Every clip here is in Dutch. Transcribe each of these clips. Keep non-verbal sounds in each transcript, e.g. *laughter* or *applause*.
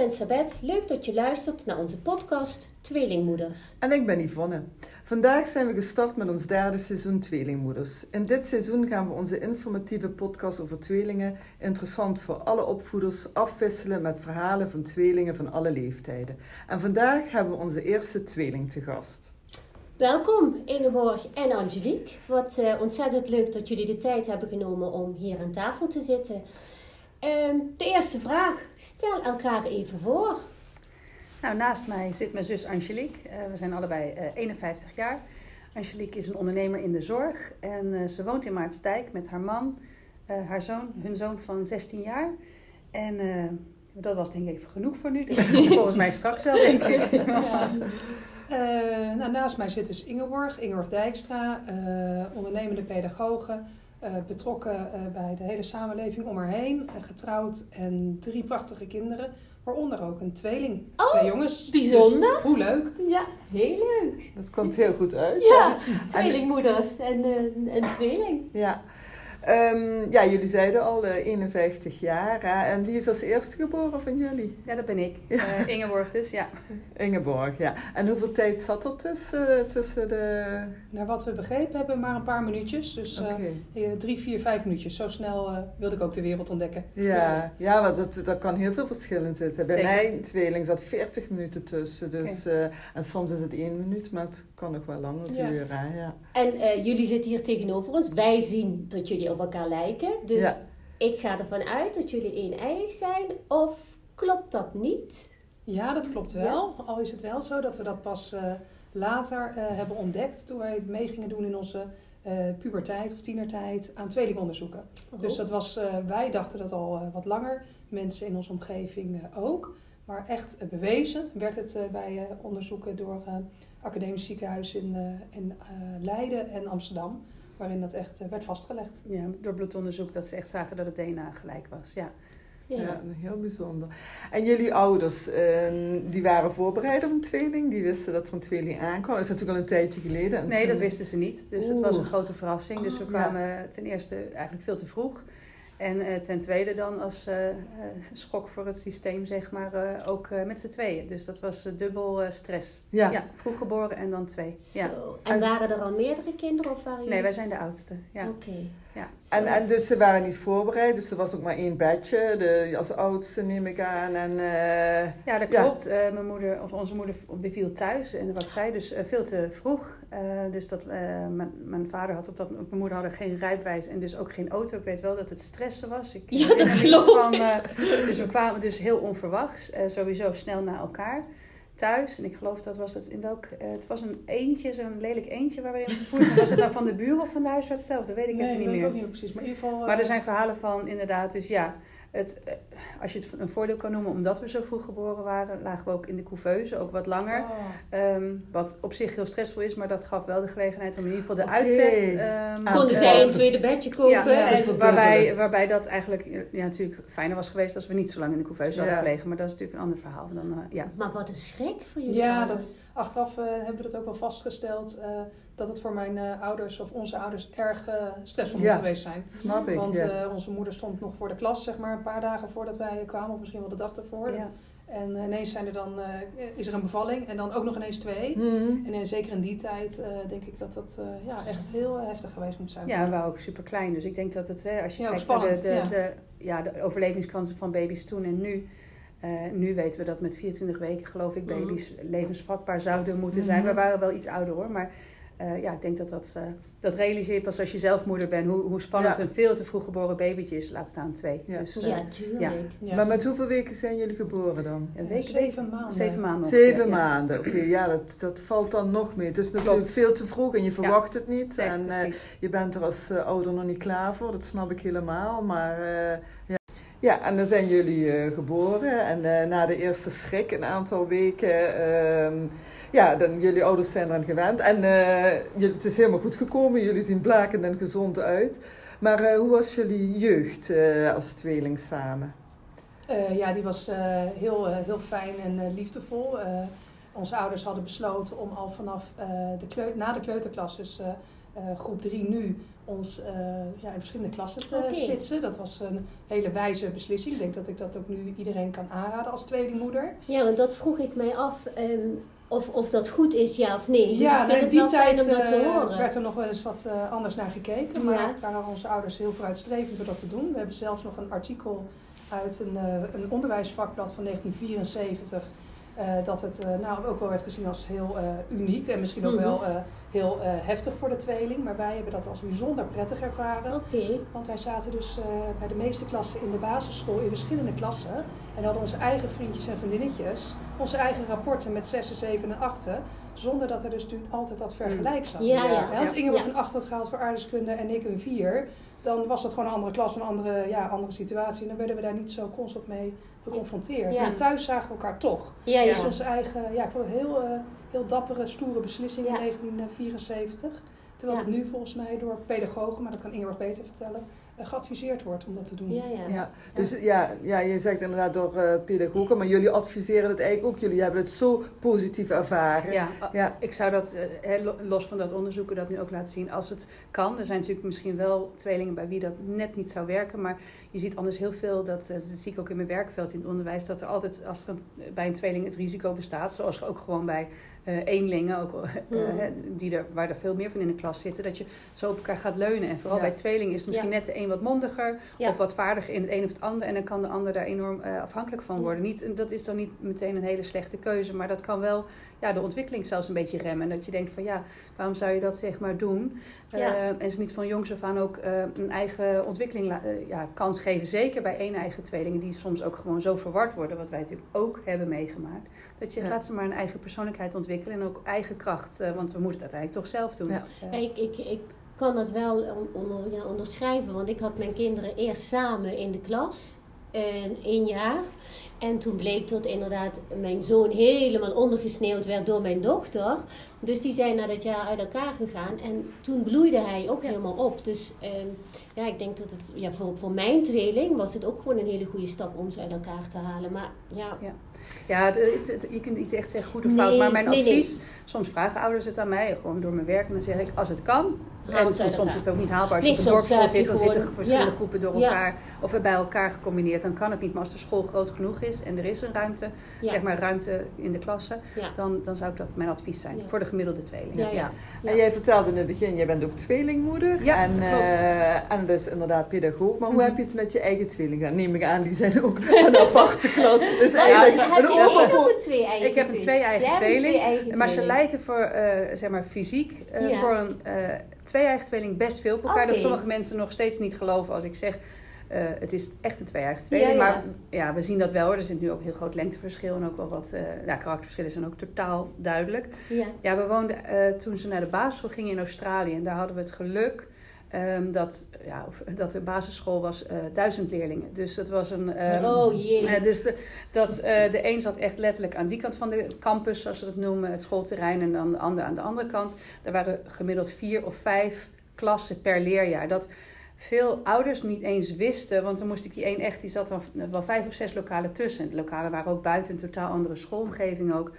ben Sabet. Leuk dat je luistert naar onze podcast Tweelingmoeders. En ik ben Yvonne. Vandaag zijn we gestart met ons derde seizoen Tweelingmoeders. In dit seizoen gaan we onze informatieve podcast over tweelingen, interessant voor alle opvoeders, afwisselen met verhalen van tweelingen van alle leeftijden. En vandaag hebben we onze eerste tweeling te gast. Welkom Ingeborg en Angelique. Wat uh, ontzettend leuk dat jullie de tijd hebben genomen om hier aan tafel te zitten. Ehm, de eerste vraag. Stel elkaar even voor. Nou, naast mij zit mijn zus Angelique. Uh, we zijn allebei uh, 51 jaar. Angelique is een ondernemer in de zorg en uh, ze woont in Maartsdijk met haar man, haar zoon, hun zoon van 16 jaar. En dat was denk ik even genoeg voor nu. Dat is volgens mij straks wel, denk ik. *laughs* Ja. nou, naast mij zit dus Ingeborg, Ingeborg Dijkstra, ondernemende pedagoge. Uh, betrokken uh, bij de hele samenleving om haar heen. Uh, getrouwd en drie prachtige kinderen. Waaronder ook een tweeling. Oh, twee jongens. Bijzonder. Dus hoe leuk. Ja, heel leuk. Dat komt heel goed uit. Ja, tweelingmoeders en een tweeling. Ja. Um, ja, jullie zeiden al uh, 51 jaar. Hè? En wie is als eerste geboren van jullie? Ja, dat ben ik. Ja. Uh, Ingeborg dus, ja. Ingeborg, ja. En hoeveel tijd zat er tussen, tussen de... Naar wat we begrepen hebben, maar een paar minuutjes. Dus okay. uh, drie, vier, vijf minuutjes. Zo snel wilde ik ook de wereld ontdekken. Ja, ja want dat, dat kan heel veel verschillen zitten. Bij Zeker. mijn tweeling zat 40 minuten tussen. Dus, okay. en soms is het één minuut, maar het kan nog wel langer duren. Ja. Ja. En jullie zitten hier tegenover ons. Wij zien dat jullie op elkaar lijken. Dus ja. ik ga ervan uit dat jullie een-eiig zijn. Of klopt dat niet? Ja, dat klopt wel. Ja. Al is het wel zo dat we dat pas uh, later uh, hebben ontdekt. Toen wij het mee gingen doen in onze uh, puberteit of tienertijd aan tweelingonderzoeken. Oh. Dus dat was, wij dachten dat al wat langer. Mensen in onze omgeving ook. Maar echt bewezen werd het bij onderzoeken door academisch ziekenhuis in, in Leiden en Amsterdam waarin dat echt werd vastgelegd. Ja, door bloedonderzoek dat ze echt zagen dat het DNA gelijk was. Ja. Ja. ja, heel bijzonder. En jullie ouders, uh, die waren voorbereid op een tweeling? Die wisten dat er een tweeling aankwam? Dat is natuurlijk al een tijdje geleden. Nee, toen... dat wisten ze niet. Dus Oeh. het was een grote verrassing. Dus we kwamen ja. ten eerste eigenlijk veel te vroeg. En uh, ten tweede dan als uh, schok voor het systeem, zeg maar, ook met z'n tweeën. Dus dat was dubbel stress. Ja. ja. Vroeg geboren en dan twee. Ja. Zo. En waren er al meerdere kinderen of waren jullie? Nee, wij zijn de oudste. Ja. Oké. Okay. Ja. En, en dus ze waren niet voorbereid, dus er was ook maar één bedje, de, als oudste neem ik aan. En, uh, ja, dat klopt. Ja. Uh, mijn moeder, of onze moeder beviel thuis, en wat ik zei, dus uh, veel te vroeg. dus dat, mijn, mijn vader had op dat mijn moeder hadden geen rijbewijs en dus ook geen auto. Ik weet wel dat het stressen was. Ik, ja, dat geloof van, Dus we kwamen dus heel onverwachts, sowieso snel naar elkaar thuis. En ik geloof dat was het in welk... Uh, het was een eentje, zo'n lelijk eentje waar we in gevoerd. Was het nou van de buren of van de huisarts zelf? Dat weet ik nee, even niet meer. Ik ook niet precies. Maar, in ieder geval, uh... maar er zijn verhalen van inderdaad. Dus ja, het, uh, als je het een voordeel kan noemen, omdat we zo vroeg geboren waren, lagen we ook in de couveuse, ook wat langer. Oh. Um, wat op zich heel stressvol is, maar dat gaf wel de gelegenheid om in ieder geval de okay. uitzet... Um, Konden zij een tweede bedje kopen? Ja, ja en waarbij, waarbij dat eigenlijk ja, natuurlijk fijner was geweest als we niet zo lang in de couveuse hadden gelegen. Maar dat is natuurlijk een ander verhaal. Dan, uh, ja. Maar wat een schrik voor jullie Ja, dat, achteraf uh, hebben we dat ook wel vastgesteld. Uh, dat het voor mijn uh, ouders of onze ouders erg uh, stressvol ja, moet geweest zijn. Snap ik. Want ja. uh, onze moeder stond nog voor de klas, zeg maar, een paar dagen voordat wij kwamen, of misschien wel de dag ervoor. Ja. En ineens zijn er dan, is er een bevalling en dan ook nog ineens twee. Mm -hmm. En zeker in die tijd denk ik dat dat ja, echt heel heftig geweest moet zijn. Ja, we waren ook super klein. Dus ik denk dat het, als je kijkt naar de, de, ja. de, ja, de overlevingskansen van baby's toen en nu. Uh, nu weten we dat met 24 weken, geloof ik, baby's mm. levensvatbaar zouden moeten zijn. Mm -hmm. We waren wel iets ouder hoor, maar uh, ja, ik denk dat dat, uh, dat realiseer je pas als je zelf moeder bent. Hoe, hoe spannend ja. een veel te vroeg geboren babytje is, laat staan twee. Ja, dus, uh, ja tuurlijk. Ja. Ja. Maar met hoeveel weken zijn jullie geboren dan? Een week, zeven maanden. Zeven maanden. Zeven maanden, oké. Okay, ja, dat, dat valt dan nog mee. Het is natuurlijk Klopt. veel te vroeg en je verwacht het niet. Nee, en je bent er als ouder nog niet klaar voor, dat snap ik helemaal. Maar ja. Ja, en dan zijn jullie uh, geboren en uh, na de eerste schrik, een aantal weken, uh, ja, dan, jullie ouders zijn eraan gewend. En uh, het is helemaal goed gekomen, jullie zien blakend en gezond uit. Maar hoe was jullie jeugd als tweeling samen? ja, die was heel, heel fijn en liefdevol. onze ouders hadden besloten om al vanaf de kleut na de kleuterklas, dus groep 3 nu, ons eh, ja, in verschillende klassen te Oké. splitsen. Dat was een hele wijze beslissing. Ik denk dat ik dat ook nu iedereen kan aanraden als tweelingmoeder. Ja, want dat vroeg ik mij af ehm, of, of dat goed is, ja of nee. Dus ja, ik vind in het die tijd eh, werd er nog wel eens wat eh, anders naar gekeken. Maar Ja. waren onze ouders heel vooruitstrevend door dat te doen. We hebben zelfs nog een artikel uit een, een onderwijsvakblad van 1974. Eh, dat het eh, nou, ook wel werd gezien als heel eh, uniek en misschien ook Mhm. wel eh, heel eh, heftig voor de tweeling. Maar wij hebben dat als bijzonder prettig ervaren. Oké, Want wij zaten dus eh, bij de meeste klassen in de basisschool in verschillende klassen. En hadden onze eigen vriendjes en vriendinnetjes. Onze eigen rapporten met 6, 7 en 8. Zonder dat er dus altijd dat vergelijk zat. Ja, ja. Ja, als Ingeborg Ja. een 8 had gehaald voor aardrijkskunde en ik een 4, dan was dat gewoon een andere klas, een andere, ja, andere situatie. En dan werden we daar niet zo constant mee geconfronteerd. Ja. En thuis zagen we elkaar toch. ja, ja. Dus onze eigen, ja, ik vond het heel, eh, heel dappere, stoere beslissing in 1974. Terwijl het nu volgens mij door pedagogen, maar dat kan Ingeborg beter vertellen, geadviseerd wordt om dat te doen. ja, ja. Ja, dus ja, ja, je zegt inderdaad door eh, pedagogen, maar jullie adviseren het eigenlijk ook. Jullie hebben het zo positief ervaren. Ja, Ja. ik zou dat, eh, los van dat onderzoeken, dat nu ook laten zien als het kan. Er zijn natuurlijk misschien wel tweelingen bij wie dat net niet zou werken. Maar je ziet anders heel veel, dat, eh, dat zie ik ook in mijn werkveld in het onderwijs, dat er altijd als er een- bij een tweeling het risico bestaat, zoals ook gewoon bij eh eenlingen, ook, hè, die er, waar er veel meer van in de klas zitten, dat je zo op elkaar gaat leunen. En vooral Ja. bij tweelingen is het misschien Ja. net de een wat mondiger Ja. of wat vaardiger in het een of het ander. En dan kan de ander daar enorm eh, afhankelijk van worden. Niet, dat is dan niet meteen een hele slechte keuze, maar dat kan wel ja, de ontwikkeling zelfs een beetje remmen. En dat je denkt van ja, waarom zou je dat zeg maar doen? Ja. Eh, en ze niet van jongs af aan ook eh, een eigen ontwikkeling ja, kans geven. Zeker bij één eigen tweelingen die soms ook gewoon zo verward worden. Wat wij natuurlijk ook hebben meegemaakt. Dat je Ja. laat ze maar een eigen persoonlijkheid ontwikkelen. En ook eigen kracht. want we moeten het uiteindelijk toch zelf doen. Ja. Ik, ik, ik kan dat wel onder, ja, onderschrijven, want ik had mijn kinderen eerst samen in de klas, en één jaar. En toen bleek dat inderdaad mijn zoon helemaal ondergesneeuwd werd door mijn dochter. Dus die zijn na dat jaar uit elkaar gegaan. En toen bloeide hij ook Ja. helemaal op. Dus ehm, ja, ik denk dat het ja, voor, voor mijn tweeling was het ook gewoon een hele goede stap om ze uit elkaar te halen. Maar ja, Ja, het is, het, je kunt niet echt zeggen goed of Nee, fout. Maar mijn nee, nee. advies, soms vragen ouders het aan mij, gewoon door mijn werk. En dan zeg ik, als het kan. En soms, is het ook niet haalbaar. Als Nee, je op een dorpsschool je zit, dan zitten verschillende ja. groepen door Ja. elkaar. Of bij elkaar gecombineerd. Dan kan het niet. Maar als de school groot genoeg is en er is een ruimte, ja, zeg maar ruimte in de klasse. ja. Dan, dan zou ik dat mijn advies zijn. Ja. Voor de gemiddelde tweeling. Ja, ja. En jij vertelde in het begin, jij bent ook tweelingmoeder. Ja, en, eh, en dus inderdaad pedagoog. Maar hoe Mhm. heb je het met je eigen tweelingen? Dat neem ik aan, die zijn ook *laughs* een aparte klas. Dus eigenlijk heb een je ook overpo- nog een twee eigen Ik heb een twee eigen Jij hebt een tweeling. Maar ze tweeling. lijken voor, eh, zeg maar, fysiek eh, Ja. voor een eh twee eigen tweeling best veel op elkaar. Dat sommige mensen nog steeds niet geloven als ik zeg... eh, het is echt een twee eigen tweeling. Ja, ja. Maar ja, we zien dat wel hoor. Er zit nu ook een heel groot lengteverschil. En ook wel wat eh, ja, karakterverschillen zijn ook totaal duidelijk. Ja. Ja, we woonden eh, toen ze naar de basisschool gingen in Australië. En daar hadden we het geluk ehm, dat, ja, of- dat de basisschool was eh, duizend leerlingen. Dus dat was een... ehm, oh jee. eh, dus de, dat, eh, de een zat echt letterlijk aan die kant van de campus, zoals ze dat noemen, het schoolterrein, en dan de ander aan de andere kant. Daar waren gemiddeld vier of vijf klassen per leerjaar. Dat veel ouders niet eens wisten, want dan moest ik die één echt, die zat dan wel vijf of zes lokalen tussen. De lokalen waren ook buiten, een totaal andere schoolomgeving ook.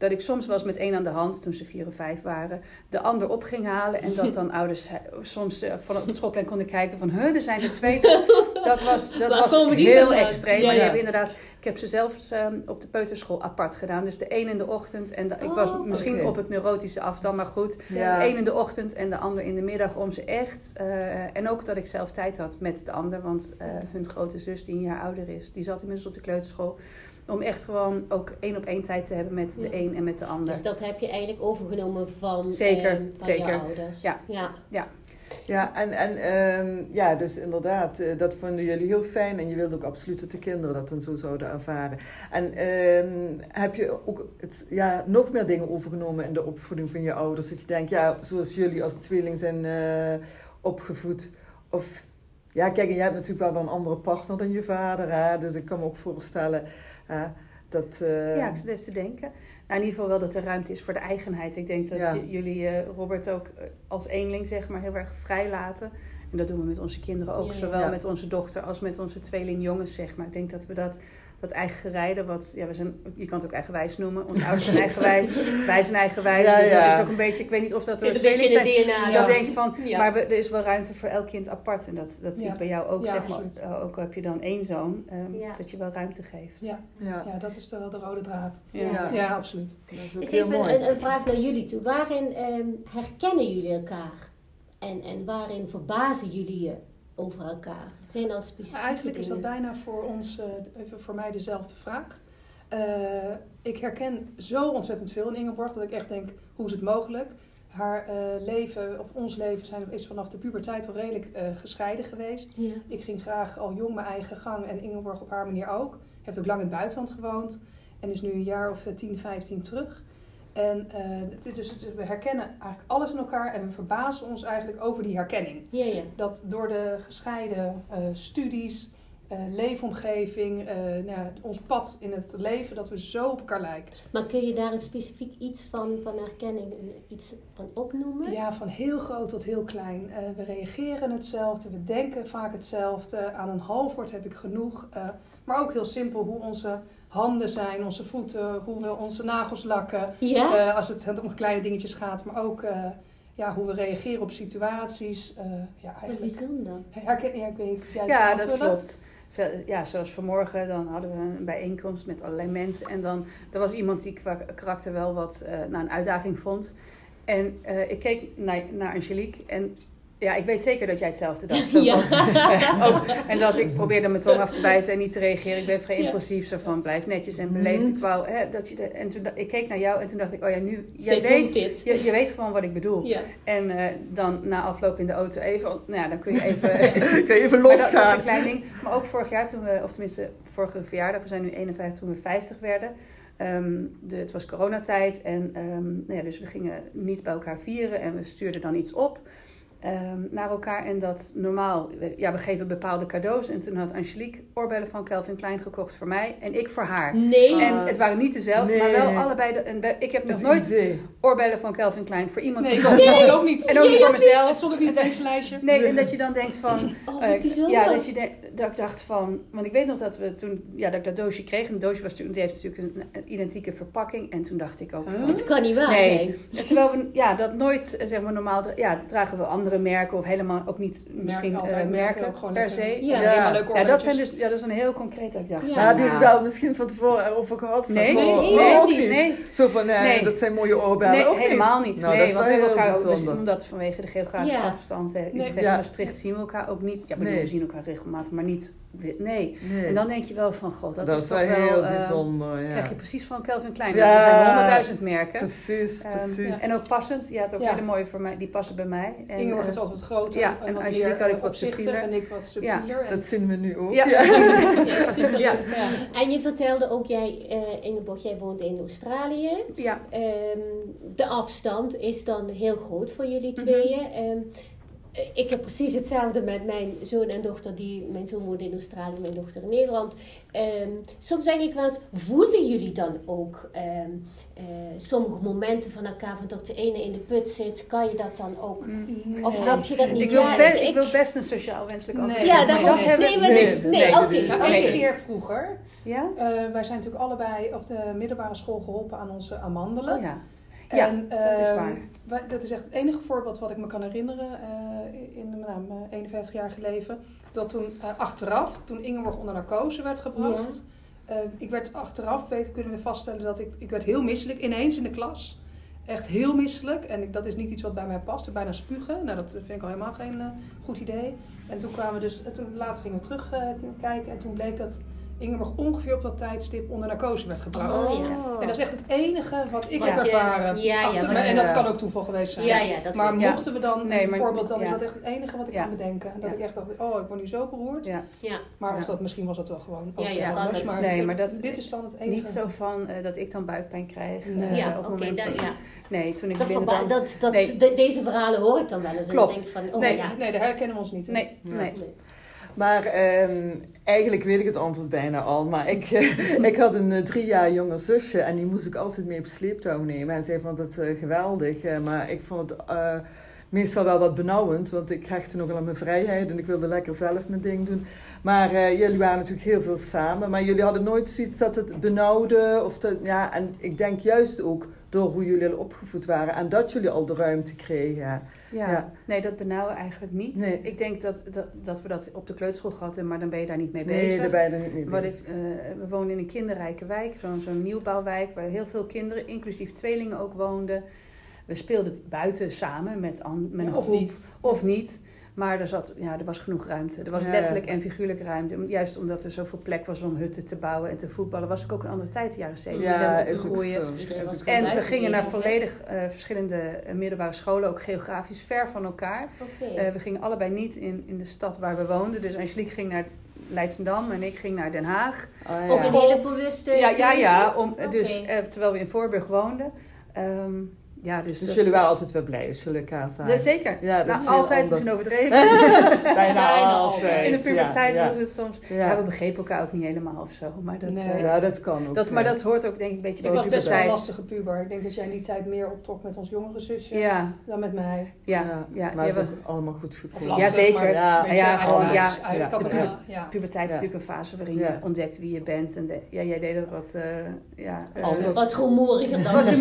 Dat ik soms eens met één aan de hand, toen ze vier of vijf waren, de ander op ging halen. En dat *laughs* dan ouders eh, soms eh, van op het schoolplein konden kijken van, huh, er zijn er twee. *laughs* Dat was, dat Waar was heel extreem. Ja, maar ja. hebben inderdaad, ik heb ze zelfs ehm, op de peuterschool apart gedaan. Dus de een in de ochtend. En de- ik was Oh, misschien op het neurotische af dan, maar goed. Ja. De een in de ochtend en de ander in de middag om ze echt. eh, en ook dat ik zelf tijd had met de ander. Want eh, hun grote zus, die een jaar ouder is, die zat inmiddels op de kleuterschool. Om echt gewoon ook één op één tijd te hebben met de Ja. een en met de ander. Dus dat heb je eigenlijk overgenomen van, Zeker, ehm, van zeker. je ouders. Ja. ja. Ja, en, en ehm, ja, dus inderdaad, eh, dat vonden jullie heel fijn. En je wilde ook absoluut dat de kinderen dat dan zo zouden ervaren. En ehm, heb je ook het, ja, nog meer dingen overgenomen in de opvoeding van je ouders? Dat je denkt, ja, zoals jullie als tweeling zijn eh, opgevoed. Of, ja, kijk, en jij hebt natuurlijk wel een andere partner dan je vader. Hè? Dus ik kan me ook voorstellen hè, dat... eh, Ja, ik zit even te denken. Nou, in ieder geval wel dat er ruimte is voor de eigenheid. Ik denk dat Ja. jullie eh, Robert ook eh, als eenling zeg maar heel erg vrij laten. En dat doen we met onze kinderen ook. Ja, ja. Zowel Ja. met onze dochter als met onze tweelingjongens, zeg maar. Ik denk dat we dat, dat eigen rijden, wat, ja, we zijn, je kan het ook eigenwijs noemen. Onze *laughs* ouders zijn eigenwijs, wij zijn eigenwijs. Ja, dus ja. dat is ook een beetje, ik weet niet of dat er een beetje tweelingen in zijn. het DNA. Dat denk je van, Ja. maar we- er is wel ruimte voor elk kind apart. En dat, dat zie ik bij jou ook, Ja, zeg maar. absoluut. Eh, Ook al heb je dan één zoon, ehm, Ja. dat je wel ruimte geeft. Ja, Ja, ja, dat is de, wel de rode draad. Ja. Ja. Ja, absoluut. dat is ook Is heel even mooi. een, een vraag naar jullie toe. Waarin ehm, herkennen jullie elkaar? En, en waarin verbazen jullie je over elkaar? Zijn er specifieke Maar eigenlijk is dat bijna voor ons, eh, even voor mij dezelfde vraag. Eh, ik herken zo ontzettend veel in Ingeborg dat ik echt denk, hoe is het mogelijk? Haar eh, leven, of ons leven, zijn, is vanaf de puberteit al redelijk gescheiden geweest. Ja. Ik ging graag al jong mijn eigen gang en Ingeborg op haar manier ook. Heeft ook lang in het buitenland gewoond en is nu een jaar of eh, 10, 15 terug. En eh, het is dus, het is- we herkennen eigenlijk alles in elkaar en we verbazen ons eigenlijk over die herkenning Ja, ja. dat door de gescheiden eh, studies, eh, leefomgeving, nou ja, ons pad in het leven, dat we zo op elkaar lijken. Maar kun je daar een specifiek iets van, van herkenning, iets van opnoemen? Ja, van heel groot tot heel klein. We reageren hetzelfde, we denken vaak hetzelfde. Aan een halfwoord heb ik genoeg. Maar ook heel simpel hoe onze handen zijn, onze voeten, hoe we onze nagels lakken. Ja? Eh, als het om kleine dingetjes gaat, maar ook eh, ja, hoe we reageren op situaties. Eh, ja, Wat eigenlijk. bijzonder. Herken, ja, ik weet niet of jij het Ja, dat klopt. Zo- Ja, zoals vanmorgen, dan hadden we een bijeenkomst met allerlei mensen. En dan, er was iemand die qua karakter wel wat eh nou, een uitdaging vond. En eh, ik keek naar, naar Angelique en ja, ik weet zeker dat jij hetzelfde dacht. *laughs* Ja. eh, ook, en dat ik probeerde mijn tong af te bijten en niet te reageren. Ik ben vrij impulsief, zo van blijf netjes en beleefd. Mhm. Ik wou, hè, dat je de, en toen, ik keek naar jou en toen dacht ik, oh ja, nu, jij weet, je, je weet gewoon wat ik bedoel. Ja. En eh, dan na afloop in de auto even, nou ja, dan kun je even... *laughs* Kun je even Maar dat, dat is losgaan. een klein ding. Maar ook vorig jaar toen we, of tenminste vorige verjaardag, we zijn nu 51 toen we 50 werden. Ehm, de, het was coronatijd en ehm, nou ja, dus we gingen niet bij elkaar vieren en we stuurden dan iets op ehm, naar elkaar. En dat normaal, we- ja, we geven bepaalde cadeaus. En toen had Angelique oorbellen van Calvin Klein gekocht voor mij en ik voor haar. Nee. En het waren niet dezelfde, maar wel allebei. De, en ik heb nog Het nooit idee. oorbellen van Calvin Klein voor iemand Nee, gekocht. ik ook niet. En ook niet voor mezelf. Het stond ook niet op het wensenlijstje. Nee, en dat je dan denkt van, *laughs* Oh, eh, bijzonder. ja, dat, je de- dat ik dacht van... Want ik weet nog dat we toen... Ja, dat ik dat doosje kreeg. En het doosje was natuurlijk, die heeft natuurlijk een, een identieke verpakking. En toen dacht ik ook van... Het kan niet waar Nee. zijn. En terwijl we ja, dat nooit, eh, zeg maar normaal... Ja, dragen we andere merken of helemaal ook niet misschien altijd eh, merken, merken ook gewoon per se. Ja. Ja, dat zijn dus, ja, dat is een heel concreet dat ik dacht Ja. Maar hebben jullie nou, wel misschien van tevoren erover gehad? Van, Nee, oh, nee, oh, nee, ook niet. Nee. Zo van, eh, Nee. dat zijn mooie oorbellen Nee, ook helemaal niet. Nou, nee, want we hebben heel elkaar ook, dus omdat vanwege de geografische Ja. afstand, eh, Nee. Utrecht en Maastricht, zien we elkaar ook niet. Ja, bedoel, Nee. we zien elkaar regelmatig, maar niet. Nee. Nee. En dan denk je wel van, god, dat, dat, is toch wel wel... heel eh, bijzonder. Ja. krijg je precies van Calvin Klein. Ja. Er zijn honderdduizend merken. Precies, Ehm, precies. En ook passend. Je had ook Ja. hele mooie voor mij, die passen bij mij. En, Heeft altijd wat groter. ja, en en wat Angelique meer, had ik wat subtieler. En ik wat subtieler. En- Dat zien we nu ook. ja, Ja. *laughs* Ja. *laughs* Ja. ja. En je vertelde ook, jij, eh Ingeborg, jij woont in Australië. Ja, Ehm, de afstand is dan heel groot voor jullie Mhm. tweeën. Ehm, eh, ik heb precies hetzelfde met mijn zoon en dochter. Die, mijn zoon woont in Australië, mijn dochter in Nederland. Ehm, soms denk ik wel eens, voelen jullie dan ook ehm, eh, sommige momenten van elkaar, van dat de ene in de put zit, kan je dat dan ook? Mm. Of dat je dat niet ik, wil Ja, be- ik- ik wil best een sociaal wenselijk Nee. antwoord. Ja, dat nee, hebben Nee, dit- nee, oké. één keer vroeger, Ja? eh, wij zijn natuurlijk allebei op de middelbare school geholpen aan onze amandelen. Oh ja. Ja, En, dat is ehm, waar. dat is echt het enige voorbeeld wat ik me kan herinneren eh, in nou, mijn 51 jaar leven. Dat toen eh, achteraf, toen Ingeborg onder narcose werd gebracht. eh, ik werd achteraf, weten, kunnen we vaststellen dat ik, ik werd heel misselijk ineens in de klas. Echt heel misselijk. En ik, dat is niet iets wat bij mij past. Bijna spugen. Nou, dat vind ik al helemaal geen goed idee. En toen kwamen we dus, en toen, later gingen we terugkijken. en toen bleek dat Ingeborg ongeveer op dat tijdstip onder narcose werd gebracht. Oh, ja. En dat is echt het enige wat ik Wat heb je- ervaren. ja, ja, me. En dat kan ook toeval geweest zijn. Ja, ja, dat maar mochten we dan, Nee, een maar- voorbeeld, dan is dat echt het enige wat ik Ja. kan bedenken. Dat Ja. ik echt dacht, oh, ik word nu zo beroerd. Ja. Ja. Maar Ja. of dat, misschien was dat wel gewoon ook Ja, anders. Maar, Nee, maar dat- dit is dan het enige. Niet zo van eh, dat ik dan buikpijn krijg. Nee. eh, Ja, op moment dat- ja. Nee, toen ik Dat binnen dat, dat, Nee. de- deze verhalen hoor ik dan wel eens. En Klopt. ik denk van, oh Nee. ja. Nee, daar herkennen we ons niet in. Nee, nee. Maar ehm, eigenlijk weet ik het antwoord bijna al. Maar ik, *laughs* ik had een eh, drie jaar jonger zusje en die moest ik altijd mee op sleeptouw nemen. En zij vond het eh, geweldig. eh, maar ik vond het eh, meestal wel wat benauwend, want ik hechtte nogal aan mijn vrijheid en ik wilde lekker zelf mijn ding doen. Maar eh, jullie waren natuurlijk heel veel samen, maar jullie hadden nooit zoiets dat het benauwde. Of dat, ja, en ik denk juist ook door hoe jullie al opgevoed waren en dat jullie al de ruimte kregen. Ja, Ja. nee, dat benauwen eigenlijk niet. Nee. Ik denk dat, dat, dat we dat op de kleuterschool gehad hebben, maar dan ben je daar niet mee bezig. Nee, daar ben je er niet mee Wat bezig. ik, eh, we woonden in een kinderrijke wijk, zo'n zo'n nieuwbouwwijk, waar heel veel kinderen, inclusief tweelingen ook woonden. We speelden buiten samen met, an, met een Of groep. niet. Of niet. Maar er, zat, ja, er was genoeg ruimte. Er was Ja, ja. letterlijk en figuurlijk ruimte. Juist omdat er zoveel plek was om hutten te bouwen en te voetballen. Was ik ook een andere tijd, de jaren zeventig. Ja, te groeien. En we gingen naar volledig eh, verschillende eh, middelbare scholen, ook geografisch ver van elkaar. Eh, we gingen allebei niet in, in de stad waar we woonden. Dus Angelique ging naar Leidsendam en ik ging naar Den Haag. Ah, Op een hele bewuste Ja, ja, ja. Om, dus, eh, terwijl we in Voorburg woonden. Ehm, ja, dus Dus dat- jullie waren altijd wel blij als jullie elkaar zagen. Ja, zeker. Ja, dat Nou, is heel altijd anders. misschien overdreven. *laughs* Bijna, Bijna altijd. In de puberteit ja, was het soms... Ja. Ja. we begrepen elkaar ook niet helemaal of zo. Maar dat, Nee. eh, Ja, dat kan ook. dat, maar dat hoort ook denk ik een beetje Ik bij was de best wel een puberteit. lastige puber. Ik denk dat jij in die tijd meer optrok met ons jongere zusje Ja, dan met mij. ja, ja. Maar is we- ook allemaal goed gekomen. Ja, zeker. maar Ja. een gewoon, ja. Ik een puberteit is natuurlijk een fase waarin je ontdekt wie je bent. En jij deed dat wat, eh ja, eh. Wat rumoeriger dan wat dan,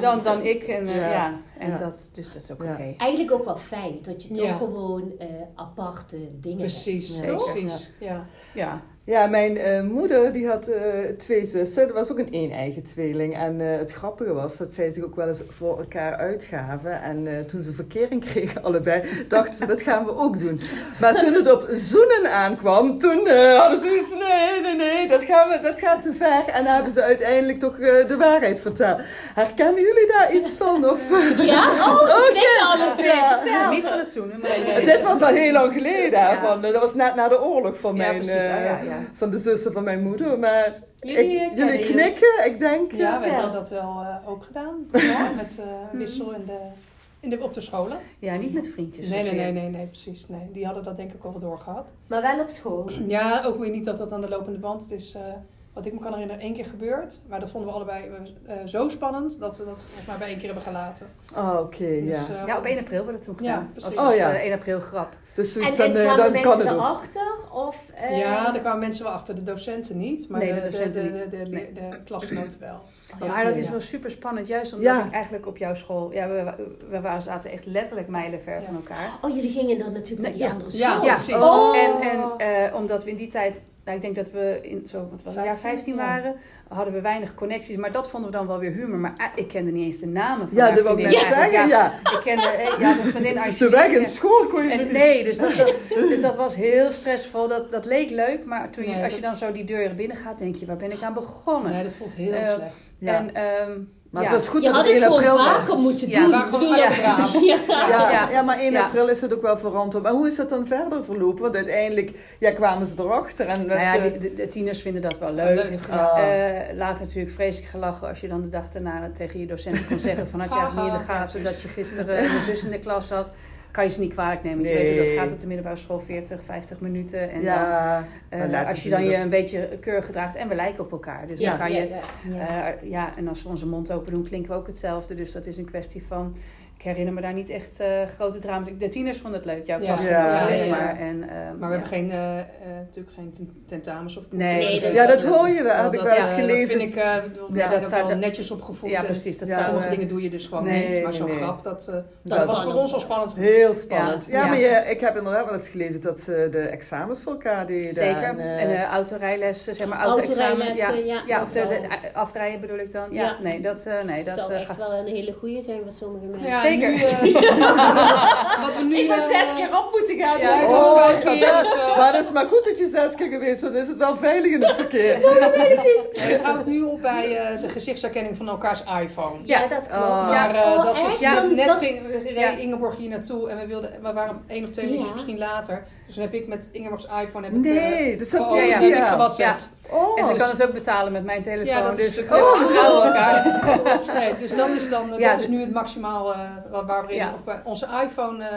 *laughs* dan, dan ik. En, eh, Ja. ja. en Ja. Dat, dus dat is ook Ja. oké. Eigenlijk ook wel fijn dat je toch Ja. gewoon eh, aparte dingen Precies, Ja. precies. Ja. Ja. Ja, mijn eh, moeder die had eh, twee zussen. Dat was ook een een-eigen tweeling. En eh, het grappige was dat zij zich ook wel eens voor elkaar uitgaven. En eh, toen ze verkering kregen *laughs* allebei, dachten ze dat gaan we ook doen. Maar toen het op zoenen aankwam, toen hadden ze iets nee, nee, nee, dat, gaan we, dat gaat te ver. En hebben ze uiteindelijk toch eh, de waarheid verteld. Herkennen jullie daar iets van? Of, Ja? Oh, ze *laughs* alle twee. Ja. Vertel. Niet van het zoenen, maar... Nee, nee. Dit was al heel lang geleden. hè, Ja. Van, eh, dat was net na de oorlog van Ja, mijn... precies. Oh, ja, ja. van de zussen van mijn moeder. Maar Jullie, ik- eh, jullie knikken, ik denk. Ja, we hebben dat wel eh, ook gedaan. *laughs* Ja, met eh, wissel in de, in de, op de scholen. Ja, niet met vriendjes. Nee, nee, nee, nee, nee, precies. Nee, die hadden dat denk ik al wel doorgehad. Maar wel op school. Ja, ook weer niet dat dat aan de lopende band het is. eh, wat ik me kan herinneren, één keer gebeurd. Maar dat vonden we allebei eh, zo spannend dat we dat volgens mij bij één keer hebben gelaten. Oh, oké, ja. Dus, eh, Ja, op 1 april werd het toen Ja, gedaan. precies. Als, Oh, ja. eh, 1 april grap. Dus En, en eh, kwamen dan kan mensen erachter? Of, eh, ja, daar kwamen mensen wel achter. De docenten niet, maar Nee, de, de docenten de, de, de, Nee. de klasgenoten wel. maar dat is wel super spannend, juist omdat Ja. ik eigenlijk op jouw school... Ja, we, we waren, zaten echt letterlijk mijlenver Ja. van elkaar. Oh, jullie gingen dan natuurlijk naar die Ja. andere school. Ja, precies. Oh. En, en eh, omdat we in die tijd, nou, ik denk dat we in zo, wat was het, jaar 15, 15 ja. waren, hadden we weinig connecties. Maar dat vonden we dan wel weer humor. Maar ah, ik kende niet eens de namen van Ja, dat wil ik net zeggen, ja. Ik kende, eh, ja, mijn vriendin *laughs* De Angelique. weg in school kon je En niet... nee, dus dat, dat, *laughs* dus dat was heel stressvol. Dat, dat leek leuk, maar toen je, Nee, als je dan zo die deur binnen gaat, denk je, waar ben ik aan begonnen? Nee, dat voelt heel Eh, slecht. Ja. En, ehm, Maar ja. het was goed Je dat het het 1 gewoon april was. moeten doen. je- uiteraard. *laughs* Ja. Ja, Ja. ja. maar 1 Ja. april is het ook wel veranderd. Maar hoe is dat dan verder verlopen? Want uiteindelijk ja, kwamen ze erachter. En met, Nou ja, eh, de, de, de tieners vinden dat wel leuk. Leuk, ja. Ah. Eh, later natuurlijk vreselijk gelachen als je dan de dag daarna tegen je docent kon zeggen van had je eigenlijk *laughs* niet in de gaten dat je gisteren een zus in de klas had. Kan je ze niet kwalijk nemen. Je weet hoe dat gaat op de middelbare school, 40, 50 minuten. En dan, ja, eh, dan als je dan je een beetje keurig gedraagt en we lijken op elkaar. Dus Ja, dan kan ja, je, ja. eh, ja, en als we onze mond open doen, klinken we ook hetzelfde. Dus dat is een kwestie van. Ik herinner me daar niet echt eh, grote drama's. De tieners vonden het leuk, jouw Ja. klasgenoten, Ja, zeg ja, ja. maar. En, eh, Maar we ja. hebben geen, eh, eh, natuurlijk geen ten- tentamens of Nee, ja, dat hoor je wel. Heb ik wel eens ja, gelezen. Dat vind ik, eh, bedoel, Ja, ja, dat zou- wel netjes opgevoed. Ja, en precies. Dat Sommige dingen doe je dus gewoon Nee, niet. Maar zo'n nee. grap, dat, eh, Dat- dat was voor ons al spannend. Heel spannend. Ja, Ja, maar ja. je, ik heb inderdaad wel eens gelezen dat ze de examens voor elkaar deden. Zeker. En, En, autorijlessen, zeg maar auto-examen. Autorijlessen, Ja, ja, of de, afrijden bedoel ik dan. Ja, nee, dat, eh, nee, dat zou echt gaat- wel een hele goede zijn voor sommige mensen. Ja, Zeker. Nu, eh, *laughs* wat we nu, ik ben eh, zes keer op moeten gaan. Ja, doen. ik Oh, ik best. Maar het is maar goed dat je zes keer geweest bent. Dan is het wel veilig in het verkeer. *laughs* Het houdt nu op bij eh, de gezichtsherkenning van elkaars iPhone. Ja, Ja. dat klopt. Maar eh, Oh, dat is ja, net dat- ging, Ja. Ingeborg hier naartoe en we, wilden, we waren één of twee minuutjes Ja. misschien later. Dus dan heb ik met Ingeborg's iPhone heb ik, Nee, dus dat ja, ja. heb ik. Oh, En ze kan het ook betalen met mijn telefoon. Ja, dat is dus de- we vertrouwen elkaar. *laughs* Nee, dus dat is dan Ja, dat is de- nu het maximaal eh, waar waar we in Ja. op, eh, onze iPhone eh,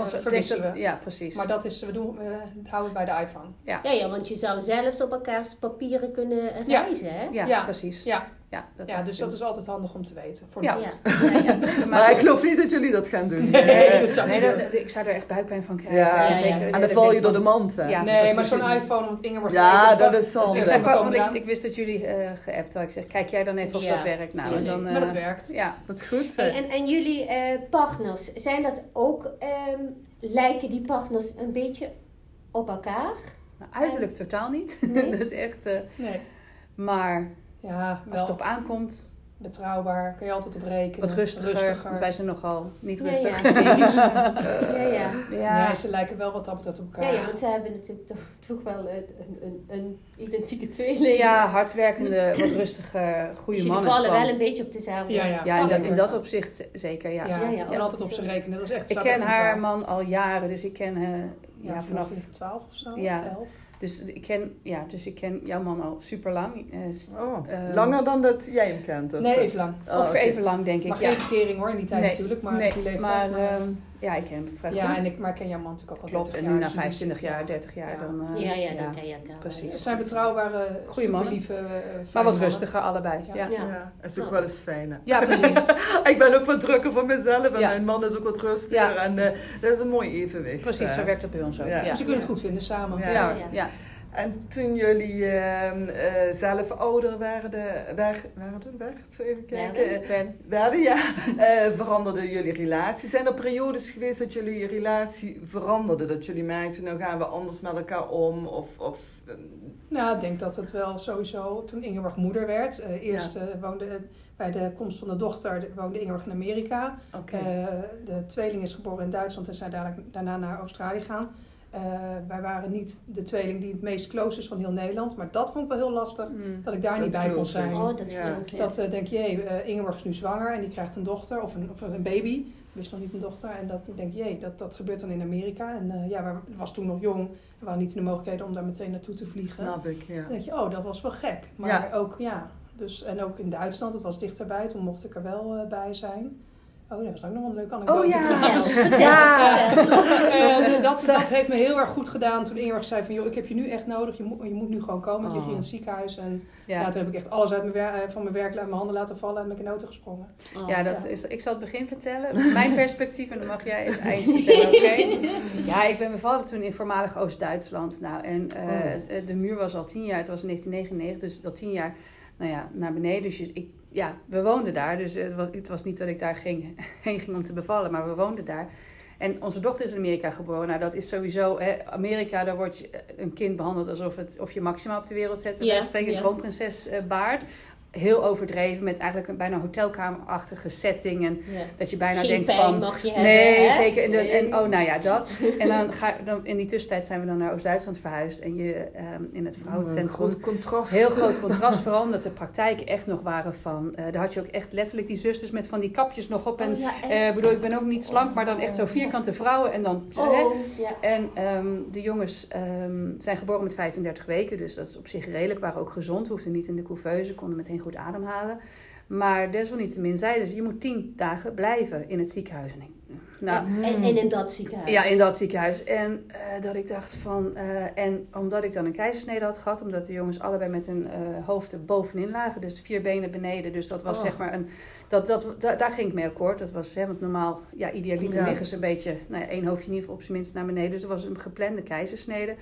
Onze, verwisselen. Ja, precies. Maar dat is, we doen, we houden het bij de iPhone. Ja, ja, want je zou zelfs op elkaars papieren kunnen Ja. reizen, hè? ja, ja. precies. Ja, Ja, dat ja, dus dat is altijd handig om te weten. Voor Ja. de Ja. hand. Ja, ja. *laughs* Maar ik geloof niet dat jullie dat gaan doen. Nee, dat zou Nee, dat- ik zou er echt buikpijn van krijgen. Ja. Ja, zeker. ja. En dan val je door de mand. Hè? Ja, Nee, Dat maar zo'n iPhone, want Inge wordt Ja, dat is zo. Ik, want ik, wist dat jullie eh geappt hadden. Ik zeg, kijk jij dan even of Ja, dat werkt. Nou, en dan, maar dat eh, werkt. Ja, Dat is goed. Hey, hè. en, en jullie eh, partners, zijn dat ook, ehm, lijken die partners een beetje op elkaar? nou, uiterlijk totaal niet. *laughs* Dat is echt... eh, Nee. maar Ja, als wel het op aankomt, betrouwbaar. Kun je altijd op rekenen. wat rustiger. Want wij zijn nogal niet Ja, rustig. ja. Hysterisch. *laughs* Ja, ja. Ja. Nee, ze lijken wel wat dat op elkaar. Ja, ja, want zij hebben natuurlijk toch, toch wel een, een, een, identieke tweeling. Ja, hardwerkende, wat rustiger, dus goede jullie mannen. vallen gewoon. wel een beetje op dezelfde. Ja, ja. Ja, in, dat, in dat opzicht zeker, ja. Ja, Ja, ja, en altijd op ze rekenen. Dat is echt Ik ken haar man al jaren, dus ik ken haar Ja, ja, vanaf vanaf... 12 of zo. Ja. 11. Dus ik ken, ja, dus ik ken jouw man al super lang. Oh, Eh, langer dan dat jij hem kent? Of? Nee, even lang. Oh, Ongeveer oké. even lang, denk ik. Maar ja. geen verkering hoor in die tijd Nee, natuurlijk. Maar nee, die leeftijd. maar, maar- ehm, ja, ik ken hem vrij ja, goed. en ik, maar ik ken jouw man natuurlijk ook al Klopt, 30 en nu na dus die 25 wist- jaar, ja. 30 jaar, Ja. dan... eh, Ja, ja, dan ken je elkaar. precies. Het zijn betrouwbare, Goeie mannen. lieve, Maar wat rustiger allebei, ja. Ja. Ja, Ja. Ja, is ook wel eens fijn. hè. *laughs* precies. Ik ben ook wat drukker voor mezelf en Ja. mijn man is ook wat rustiger. Ja. En eh, dat is een mooi evenwicht. precies, eh. zo werkt dat bij ons ook. Ja. Ja, Dus je kunt het goed vinden samen. Ja. Ja, Ja. ja. En toen jullie ehm, eh, zelf ouder werden, werd, werden, werd, even kijken, Werden. ja, eh, veranderden jullie relatie. Zijn er periodes geweest dat jullie relatie veranderde? Dat jullie merkten, nou gaan we anders met elkaar om? Of, of, eh, Nou, ik denk dat het wel sowieso, toen Ingeborg moeder werd, eh, eerst eh, woonde bij de komst van de dochter de- woonde Ingeborg in Amerika. Oké. Eh, de tweeling is geboren in Duitsland en zijn dadelijk, daarna naar Australië gegaan. Eh, wij waren niet de tweeling die het meest close is van heel Nederland, maar dat vond ik wel heel lastig mm, dat ik daar Dat niet bij kon zijn. Oh, dat Ja. geloof ik. Dat eh, denk je, hey, eh, Ingeborg is nu zwanger en die krijgt een dochter of een, of een baby. Wist nog niet een dochter. En dat ik denk, jee, dat, dat gebeurt dan in Amerika. En eh, ja, we was toen nog jong. We waren niet in de mogelijkheden om daar meteen naartoe te vliegen. Snap ik, ja. Dan denk je, oh, dat was wel gek. Maar Ja. ook, ja. Dus, en ook in Duitsland, het was dichterbij. Toen mocht ik er wel eh, bij zijn. Oh, dat was ook nog wel een leuke anekdote. Oh ja. Ja. vertel. Eh, dat, dat heeft me heel erg goed gedaan toen Ingeborg zei van... joh, ik heb je nu echt nodig. Je moet, je moet nu gewoon komen. Je ligt hier in het ziekenhuis. En ja. ja. toen heb ik echt alles uit mijn eh, van mijn werk, uit mijn handen laten vallen... en ben ik in de auto gesprongen. Oh. Ja, dat Ja. Is, ik zal het begin vertellen. Mijn perspectief en dan mag jij het eind vertellen, oké? *laughs* Ja, ik ben bevallen toen in voormalig Oost-Duitsland. Nou, en eh, Oh. de muur was al tien jaar, het was in 1999, dus dat tien jaar nou ja, naar beneden. Dus je, ik, ja, we woonden daar, dus het was, het was niet dat ik daar ging, *laughs* heen ging om te bevallen, maar we woonden daar. En onze dochter is in Amerika geboren. Nou, dat is sowieso, hè, Amerika, daar wordt je, eh, een kind behandeld alsof het, of je maximaal op de wereld zet. Ja, spreken, ja. kroonprinses eh, baard. Heel overdreven, met eigenlijk een bijna hotelkamerachtige setting. En Ja. dat je bijna Geen denkt pijn van... mag je hebben. Nee, hè? zeker. En, Nee. en, oh, nou ja, dat. *laughs* En dan ga, dan, in die tussentijd zijn we dan naar Oost-Duitsland verhuisd. En je ehm, in het Een vrouwencentrum... groot contrast. Heel groot contrast, vooral omdat de praktijken echt nog waren van... eh daar had je ook echt letterlijk die zusters met van die kapjes nog op. En Oh, ja, eh, bedoel, ik ben ook niet slank, maar dan echt zo vierkante vrouwen. En dan... hè. Oh, ja. En ehm, de jongens ehm, zijn geboren met 35 weken, dus dat is op zich redelijk. Waren ook gezond, hoefden niet in de couveuse, konden meteen goed ademhalen. Maar desalniettemin zeiden ze, je moet tien dagen blijven in het ziekenhuis. En ik, nou, En, en in dat ziekenhuis. ja, in dat ziekenhuis. En eh, dat ik dacht van. eh, en omdat ik dan een keizersnede had gehad, omdat de jongens allebei met hun eh hoofden bovenin lagen, dus vier benen beneden. Dus dat was Oh. zeg maar een. Dat, dat, da- daar ging ik mee akkoord. Dat was, hè, want normaal, ja, idealiter Ja. liggen ze een beetje, nou ja, één hoofdje in ieder geval op zijn minst naar beneden. Dus dat was een geplande keizersnede.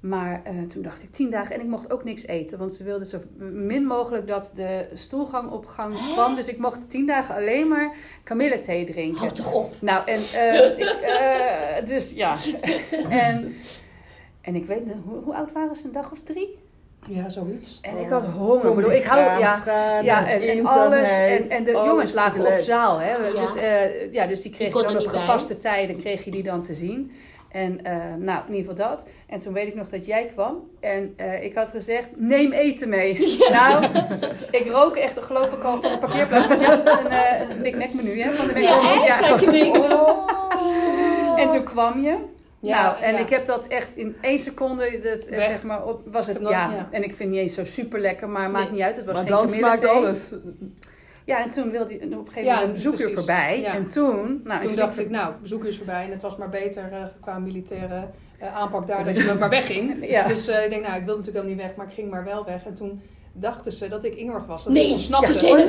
Maar eh, toen dacht ik tien dagen en ik mocht ook niks eten. Want ze wilden zo min mogelijk dat de stoelgang op gang kwam. Dus ik mocht tien dagen alleen maar kamillethee drinken. Houd toch op. Nou, en eh, *laughs* ik, eh, dus ja. *laughs* en, en ik weet, niet, hoe, hoe oud waren ze? Een dag of drie? Ja, zoiets. En ik had honger. Ik bedoel, ik hou, ja, ja, en, en alles. En, en de jongens lagen op zaal. Hè. Ja. Dus, eh, ja, dus die kreeg je dan op bij. gepaste tijden kreeg je die dan te zien. En eh, nou, in ieder geval dat. En toen weet ik nog dat jij kwam. En eh, ik had gezegd, neem eten mee. *laughs* Nou, ik rook echt, geloof ik al, van de parkeerplaats. Want je had een, eh, een Big Mac menu hè, van de Ja, echt? Je mee- En toen kwam je. Ja, nou, en ja. ik heb dat echt in één seconde, dat, Weg. zeg maar, op, was het, ja. En ik vind niet eens zo super lekker, maar maakt Nee. niet uit. Het was Maar geen dan smaakt alles. Ja, en toen wilde hij op een gegeven Ja, moment een bezoeker precies. voorbij. Ja. En toen, nou, Toen dacht ik, nou, bezoek is voorbij. En het was maar beter eh, qua militaire eh, aanpak daar dat je maar wegging. *laughs* Ja. Dus eh, ik denk, nou, ik wilde natuurlijk helemaal niet weg, maar ik ging maar wel weg. En toen dachten ze dat ik Ingeborg was. Dat Nee, ik ontsnapte. ja.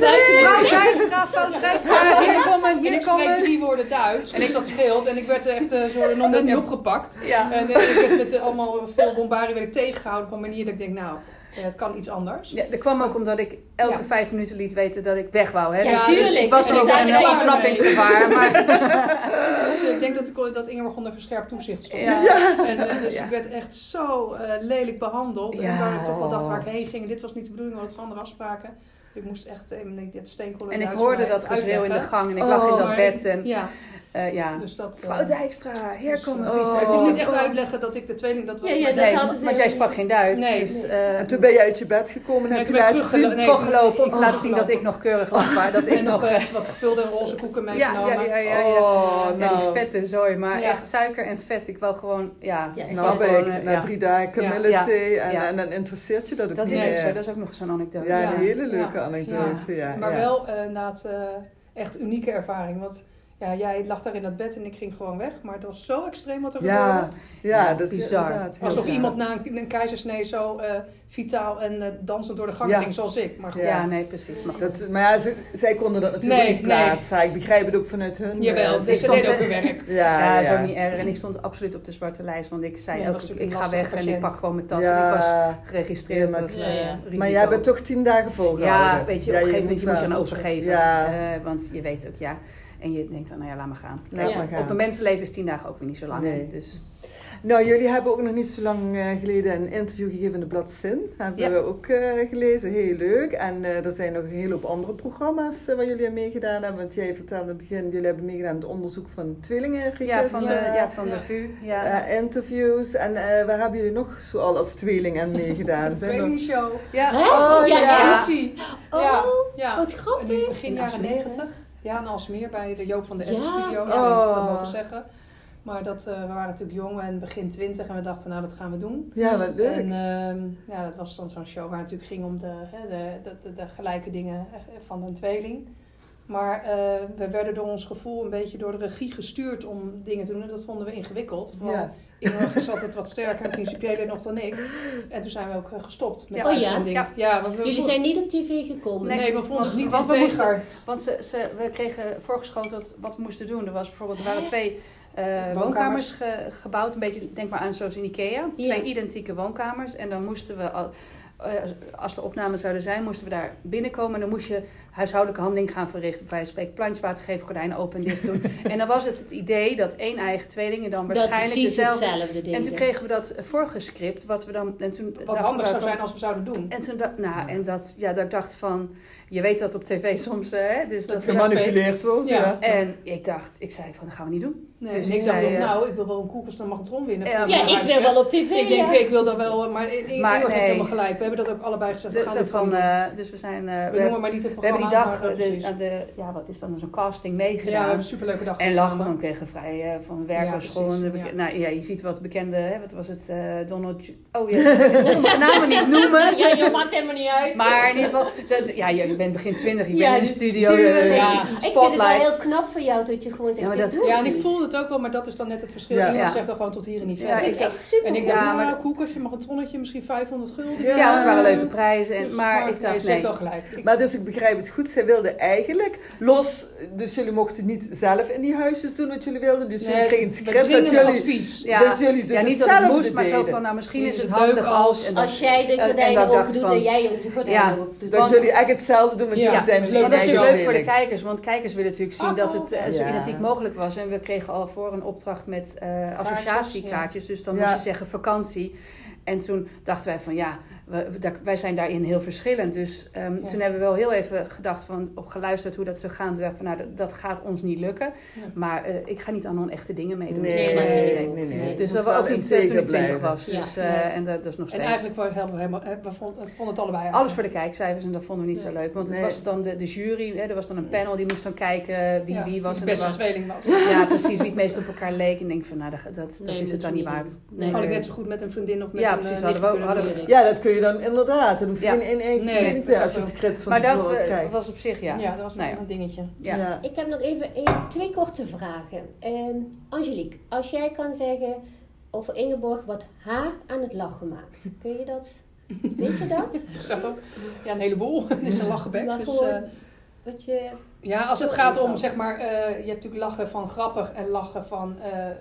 Dijkstra van Dijkstra, hier komen, En hier ik komen. drie woorden Duits, dus dat scheelt. En ik werd echt uh, zo nog *laughs* net niet opgepakt. Ja. En uh, ik werd met uh, allemaal veel bombarie werd ik tegengehouden op een manier dat ik denk, nou, het kan iets anders. Ja, dat kwam ook omdat ik elke Ja. vijf minuten liet weten dat ik weg wou. Hè? Ja, dus ik was En er ook een klaar ontsnappingsgevaar. Maar *laughs* Dus ik denk dat, ik, dat Ingeborg onder verscherpt toezicht stond. Ja. *laughs* En, uh, dus Ja. ik werd echt zo uh, lelijk behandeld. Ja. En waar ik toch wel dacht waar ik heen ging. Dit was niet de bedoeling, we hadden andere afspraken. Dus ik moest echt even dit steenkool en ik hoorde dat geschreeuw in de gang en ik Oh. lag in dat Maar- bed. En, Ja, eh, ja. dus dat... uh, Mevrouw Dijkstra, hier dus, komen Oh. Ik kon niet echt uitleggen dat ik de tweeling dat was. Ja, ja, maar dat Nee, want jij niet. sprak geen Duits. Nee, dus, nee. eh, En toen ben je uit je bed gekomen en heb je toen ben ik laten zien. nee. teruggelopen om te ik laten zien dat ik nog keurig lag. Maar *laughs* dat ik en nog uh, wat gevulde roze koeken ja, meegenomen. ja, ja, ja, ja. Oh, Ja, nou. die vette zooi, maar Ja. echt suiker en vet. Ik wil gewoon, ja, ik ik Snap gewoon, ik. eh, Na drie dagen kamille Ja. thee en, Ja. en dan interesseert je dat ook Dat niet is ook zo, dat is ook nog zo'n anekdote. Ja, een hele leuke Ja. anekdote. Ja. Maar ja. wel uh, inderdaad uh, echt unieke ervaring. Want ja, jij lag daar in dat bed en ik ging gewoon weg. Maar het was zo extreem wat er Ja, gebeurde. ja, Ja, dat is bizar. inderdaad heel Alsof bizar. iemand na een, een keizersnee zo uh, vitaal en uh, dansend door de gang Ja. ging, zoals ik. Maar goed, Ja, nee, precies. Maar. Dat, maar ja, ze, zij konden dat natuurlijk Nee, niet plaatsen. Ik begrijp het ook vanuit hun. jawel, eh, dus ze stond deden ook hun werk. ja, *laughs* Ja, ja. zo niet erg. En ik stond absoluut op de zwarte lijst, want ik zei Ja, elke dat is keer, natuurlijk ik ga weg en ik pak gewoon mijn tas. Ja. En ik was geregistreerd Ja, maar- als Ja, eh, ja. risico. Maar jij bent toch tien dagen volgehouden? Ja, weet je, op een gegeven moment je moet je aan overgeven. Ja. Eh, want je weet ook, ja. En je denkt dan, nou ja, laat maar gaan. Laat Ja. maar gaan. Op een mensenleven is tien dagen ook weer niet zo lang. Nee. Dus Nou, jullie hebben ook nog niet zo lang eh, geleden een interview gegeven in de blad Zin. Hebben Ja. we ook eh, gelezen. Heel leuk. En eh, er zijn nog een hele hoop andere programma's waar jullie aan meegedaan hebben. Want jij vertelde in het begin, jullie hebben meegedaan aan het onderzoek van tweelingenregister. ja, van de, Ja. van de Ja. VU. Ja. Interviews. En eh, waar hebben jullie nog zoal als tweeling aan meegedaan? *laughs* De tweelingenshow. ja. Oh, ja, ja. Oh, wat In grappig. begin In jaren Alsmeer, 90. Ja, in Alsmeer bij de Joop van de. Ende Studio's. Oh. Dat mogen zeggen. Maar dat, uh, we waren natuurlijk jong en begin twintig en we dachten, nou dat gaan we doen. Ja, wat leuk. En uh, ja, dat was dan zo'n show waar het natuurlijk ging om de, hè, de, de, de, de, gelijke dingen van een tweeling. Maar uh, we werden door ons gevoel een beetje door de regie gestuurd om dingen te doen. En dat vonden we ingewikkeld. Ja. Ingeborg is altijd wat sterker en principiëler nog dan ik. En toen zijn we ook uh, gestopt met Ja. de Oh ja? uitzending. Ja. Ja, want we Jullie zijn niet op tv gekomen. Nee, Nee, we vonden het niet want we integer. Want ze, ze, we kregen voorgeschoteld wat we moesten doen. Er was bijvoorbeeld, er waren twee eh, Woonkamers. woonkamers ge- gebouwd. Een beetje, denk maar aan zoals in Ikea. Ja. Twee identieke woonkamers. En dan moesten we, al- eh, als er opnames zouden zijn, moesten we daar binnenkomen. En dan moest je huishoudelijke handeling gaan verrichten. Bij spreken plantjes water geven, gordijnen open en dicht doen. *laughs* en dan was het het idee dat één eigen tweelingen dan waarschijnlijk dezelfde... hetzelfde. En toen kregen we dat voorgescript, wat we dan... En toen Wat handig zou van- zijn als we zouden doen. En toen dacht, nou, en dat, ja, dat ik dacht van, je weet dat op tv soms, eh, hè, dus dat Gemanipuleerd wordt, ja. Ja. En ik dacht, ik zei van, dat gaan we niet doen. Nee, Dus ik ik dacht, zei, eh, nou, ik wil wel een koelkast en magnetron winnen. Ja, ja, ik wil wel op tv. Ik denk, ja. ik wil dat wel, maar Maar Ingeborg heeft nee. helemaal gelijk. We hebben dat ook allebei gezegd. We Dus, gaan van, gewoon doen. eh, dus we zijn, eh, we we, noemen maar niet het we hebben programma. die dag, maar, de, de, ja, wat is dan, zo'n casting Ja, we meegedaan. hebben een superleuke dag en gehad lachen, dan kregen vrij eh, van Ja, werkers gewoon. precies, de beke- ja. Nou ja, je ziet wat bekende, hè, wat was het, eh, Donald... Oh ja, *laughs* ik namen niet noemen. Ja, je maakt helemaal niet uit. Maar in ieder geval, dat, ja, je bent begin twintig, je Ja, bent in de studio, eh, Ja. Ik vind het wel heel knap van jou dat je gewoon zegt, Ja, dat- Ja, ik en ik voelde het ook wel, maar dat is dan net het verschil. Ja. Iemand Ja. zegt dan gewoon tot hier en niet Ja, verder. Ik vind het echt super en ik Ja, dacht, maar nou, dat- koelkastje, magnetronetje, misschien 500 gulden. Ja. Ja, want het waren leuke prijzen. En, Dus, maar ik nee, dacht, ze heeft nee. wel gelijk. Ik- Maar dus ik begrijp het goed, zij wilden eigenlijk los, dus jullie mochten niet zelf in die huisjes doen wat jullie wilden, dus jullie kregen het we script dat jullie, advies. Ja, dus jullie dus ja, niet dat het moest, maar zo van, nou misschien is het handig als... als- Als jij de en gordijnen dat doet en jij de gordijnen Ja. open doet. Dat jullie echt hetzelfde doen, want Ja, jullie zijn dat is dat natuurlijk leuk voor de kijkers, want kijkers willen natuurlijk zien Oh, dat het eh, zo ja. identiek mogelijk was. En we kregen al voor een opdracht met eh, associatiekaartjes, dus dan Ja. moest je zeggen vakantie. En toen dachten wij van ja, we- we- wij zijn daarin heel verschillend. Dus ehm, Ja. toen hebben we wel heel even gedacht van, op geluisterd hoe dat zou gaan. Toen van nou, dat, dat gaat ons niet lukken. Ja. Maar eh, ik ga niet aan onechte dingen meedoen. Nee, Dus, Nee, nee, ook. nee, nee. Nee. Dus dat was wel ook niet eh, toen ik integer 20 blijven. was. Ja. Dus, eh, Ja. En dat, dat is nog En steeds. eigenlijk wou- hadden we helemaal, we vonden, we vonden het allebei Alles voor de kijkcijfers en dat vonden we niet zo leuk. Want het was dan de, de jury, hè, er was dan een panel die moest dan kijken wie Ja, wie was. En er beste was tweeling was. ja, precies, wie het meest op elkaar leek. En denk van, nou, dat, dat, is het dan niet waard. Had ik net zo goed met een vriendin of met Ja, een precies, eh, hadden we ook- we- Ja, dat kun je dan inderdaad. Dan hoef je Ja. tweeling te dat is als je het script van Maar dat tevoren krijgt. was op zich, ja. Ja, dat was Nou ja. een dingetje. Ja. Ik heb nog even één, twee korte vragen. Ehm, Angelique, als jij kan zeggen over Ingeborg wat haar aan het lachen maakt, kun je dat Weet je dat? *laughs* Zo. Ja, een heleboel. *laughs* Het is een lachenbek. Dus, eh, Dat je... ja, als het gaat om, zeg maar, eh, je hebt natuurlijk lachen van grappig en lachen van eh, eh,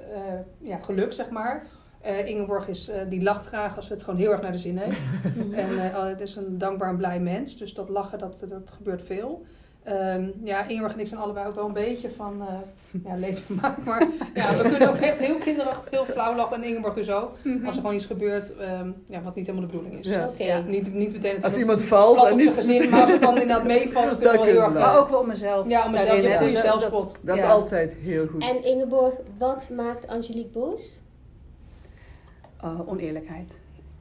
ja, geluk, zeg maar. Eh, Ingeborg is, eh, die lacht graag als het gewoon heel erg naar de zin heeft. *laughs* en eh, oh, het is een dankbaar en blij mens. Dus dat lachen, dat, dat gebeurt veel. Ehm, ja, Ingeborg en ik zijn allebei ook wel een beetje van eh ja, leedvermaak. *laughs* Maar ja, we kunnen ook echt heel kinderachtig, heel flauw lachen. En Ingeborg dus ook. Mhm. Als er gewoon iets gebeurt ehm, ja, wat niet helemaal de bedoeling is. Ja. Oké. Ja. Niet, niet meteen het Als iemand valt en niet... gezin, maar als het dan inderdaad meevalt, dan *laughs* kunnen we wel heel erg Maar ook wel om mezelf. Ja, om mezelf, je goede Dat- zelfspot. Dat is ja. altijd heel goed. En Ingeborg, wat maakt Angelique boos? Oh, oneerlijkheid.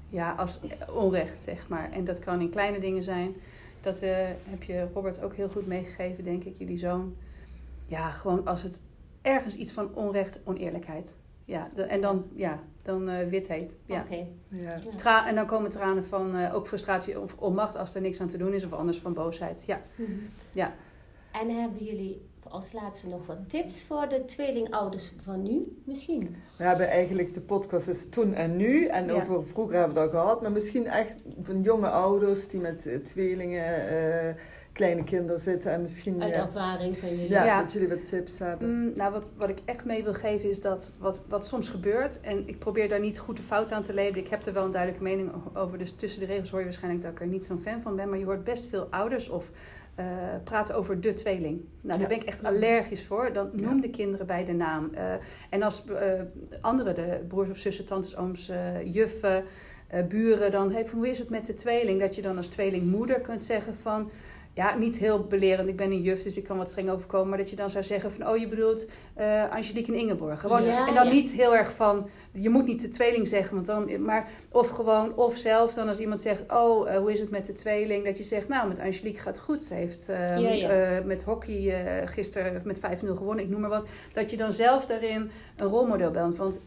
Ja, als onrecht, zeg maar. En dat kan in kleine dingen zijn. Dat eh, heb je Robert ook heel goed meegegeven, denk ik, jullie zoon. Ja, gewoon als het ergens iets van onrecht, oneerlijkheid. Ja, de- en dan, ja, dan eh witheid. Ja. Oké. Ja. Tra en dan komen tranen van eh, ook frustratie of onmacht als er niks aan te doen is. Of anders van boosheid. Ja. Ja. En hebben jullie als laatste nog wat tips voor de tweelingouders van nu? Misschien. We hebben eigenlijk de podcast is toen en nu. En Ja. over vroeger hebben we dat gehad. Maar misschien echt van jonge ouders die met eh, tweelingen, eh, kleine kinderen zitten. En misschien Uit ja, ervaring van jullie. ja, Ja. dat jullie wat tips hebben. Mm, nou, wat, wat ik echt mee wil geven is dat wat, wat soms gebeurt, en ik probeer daar niet goed de fout aan te labelen. Ik heb er wel een duidelijke mening over, dus tussen de regels hoor je waarschijnlijk dat ik er niet zo'n fan van ben. Maar je hoort best veel ouders of eh, praten over de tweeling. Nou, daar Ja. ben ik echt allergisch voor. Dan noem de kinderen bij de naam. Eh, en als eh anderen, de broers of zussen, tantes, ooms, juffen, buren, dan hey, hoe is het met de tweeling? Dat je dan als tweelingmoeder kunt zeggen van ja, niet heel belerend. Ik ben een juf, dus ik kan wat streng overkomen. Maar dat je dan zou zeggen van, oh, je bedoelt eh Angelique en Ingeborg. Gewoon, Ja, en dan ja. niet heel erg van, je moet niet de tweeling zeggen. Want dan, maar, of gewoon, of zelf dan als iemand zegt, oh, eh, hoe is het met de tweeling? Dat je zegt, nou, met Angelique gaat het goed. Ze heeft ehm, Ja, eh, met hockey gisteren met 5-0 gewonnen, ik noem maar wat. Dat je dan zelf daarin een rolmodel bent. Want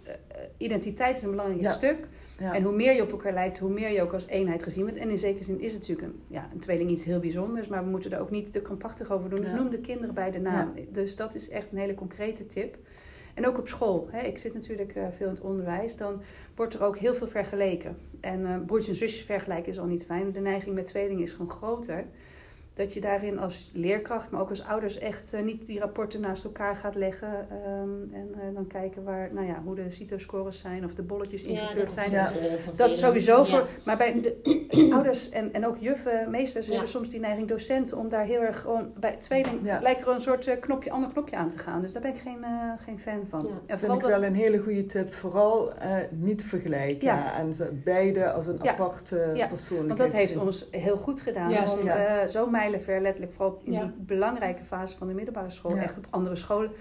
identiteit is een belangrijk stuk. Ja. En hoe meer je op elkaar lijkt, hoe meer je ook als eenheid gezien wordt. En in zekere zin is het natuurlijk een, ja, een tweeling iets heel bijzonders. Maar we moeten er ook niet te krampachtig over doen. Dus Ja. noem de kinderen bij de naam. Dus dat is echt een hele concrete tip. En ook op school. Hè. Ik zit natuurlijk eh, veel in het onderwijs. Dan wordt er ook heel veel vergeleken. En eh broertjes en zusjes vergelijken is al niet fijn. De neiging met tweelingen is gewoon groter. Dat je daarin als leerkracht, maar ook als ouders echt eh, niet die rapporten naast elkaar gaat leggen. ehm, en eh, dan kijken waar, nou ja, hoe de CITO-scores zijn of de bolletjes ingekleurd zijn. Ja. vervelend. Dat is sowieso Ja. voor. Maar bij de *clears throat* ouders en, en ook juffen, meesters Ja. hebben soms die neiging docenten om daar heel erg gewoon bij tweeling Ja. lijkt er een soort eh, knopje, ander knopje aan te gaan. Dus daar ben ik geen, geen fan van. Ja. En vind ik dat, wel een hele goede tip. Vooral eh, niet vergelijken. Ja. En ze beide als een Ja. aparte Ja, persoonlijkheid want dat heeft ons heel goed gedaan. Ja, om zeker. eh, mijlenver, letterlijk vooral in Ja. die belangrijke fase van de middelbare school, Ja. echt op andere scholen.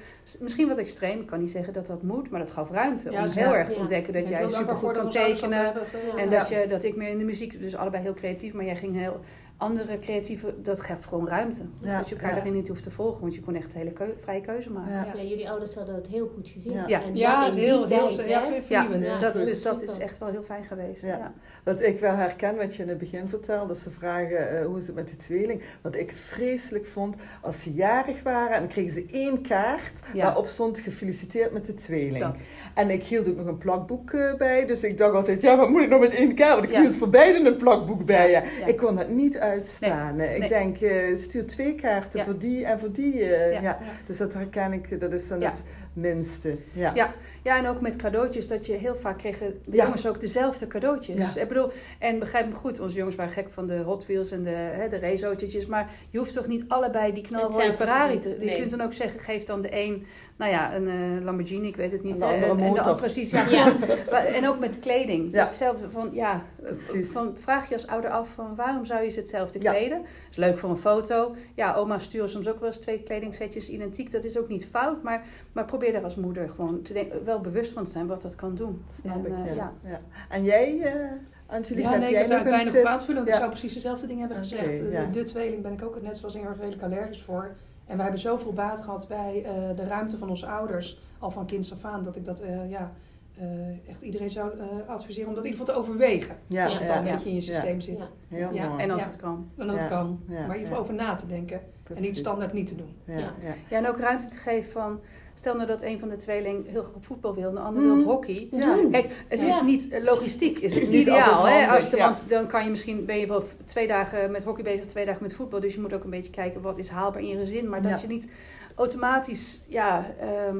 Misschien wat extreem, ik kan niet zeggen dat dat moet, maar dat gaf ruimte Ja, om heel erg te Ja. ontdekken dat jij supergoed kan tekenen. hebben ge- Ja. En dat, je, dat ik meer in de muziek, dus allebei heel creatief, maar jij ging heel andere creatieve, dat gaf gewoon ruimte. Ja, dat je elkaar ja. daarin niet hoeft te volgen, want je kon echt een hele keu- vrije keuze maken. Ja. Ja, jullie ouders hadden het heel goed gezien. Ja. Ja. En Ja, dat in heel, die heel, tijd, ja, dat, dus dat is echt wel heel fijn geweest. Ja. Ja. Wat ik wel herken, wat je in het begin vertelde, dat ze vragen eh, hoe is het met die tweeling. Wat ik vreselijk vond, als ze jarig waren en dan kregen ze één kaart Ja. waarop stond gefeliciteerd met de tweeling. Dat. En ik hield ook nog een plakboek eh, bij, dus ik dacht altijd, ja, wat moet ik nou met één kaart? Want ik Ja. hield voor beide een plakboek bij. Ja. Ja. Ik kon dat niet uitstaan. Ik denk, eh, stuur twee kaarten Ja. voor die en voor die. eh, Ja. ja. Dus dat herken ik, dat is dan het minste. Ja. Ja. Ja, en ook met cadeautjes, dat je heel vaak kregen de Ja. jongens ook dezelfde cadeautjes. Ja. Ik bedoel, en begrijp me goed, onze jongens waren gek van de Hot Wheels en de, hè, de raceautootjes. Maar je hoeft toch niet allebei die Hetzelfde Ferrari te. Je kunt dan ook zeggen, geef dan de een, nou ja, een eh, Lamborghini, ik weet het niet. En de andere en, en precies, ja. *laughs* *laughs* En ook met kleding. Ja. ik zelf van, ja, Precies. van, vraag je als ouder af van waarom zou je ze hetzelfde Ja. kleden? is leuk voor een foto. Ja, oma sturen soms ook wel eens twee kledingsetjes identiek. Dat is ook niet fout, maar, maar probeer daar als moeder gewoon te denken, wel bewust van te zijn wat dat kan doen. Snap En, ik, eh, ja. ja. En jij, eh Angelique, Ja, heb nee, ik jij heb nog daar een weinig op tip? aan te vullen, want Ja. ik zou precies dezelfde dingen hebben gezegd. ja. De, tweeling ben ik ook net zoals Inge redelijk allergisch voor. En wij hebben zoveel baat gehad bij eh, de ruimte van onze ouders, al van kinds af aan, dat ik dat eh, ja, eh, echt iedereen zou eh, adviseren om dat in ieder geval te overwegen. Ja, Ja, Als het al een beetje in je Ja. systeem zit. heel Ja. mooi. En als Ja. het kan. En dat Ja. kan. Ja, maar in ieder geval ja. over na te denken. En niet standaard niet te doen. Ja, Ja. ja. Ja, en ook ruimte te geven van... Stel nou dat een van de tweeling heel graag op voetbal wil en de ander wil Mm. op hockey. Ja. Doen. Kijk, het Ja. is niet eh, logistiek, is het Niet altijd ideaal. Hè? Als de, ja. Want dan kan je misschien ben je wel twee dagen met hockey bezig, twee dagen met voetbal. Dus je moet ook een beetje kijken wat is haalbaar in je gezin. Maar dat Ja. je niet automatisch, ja, ehm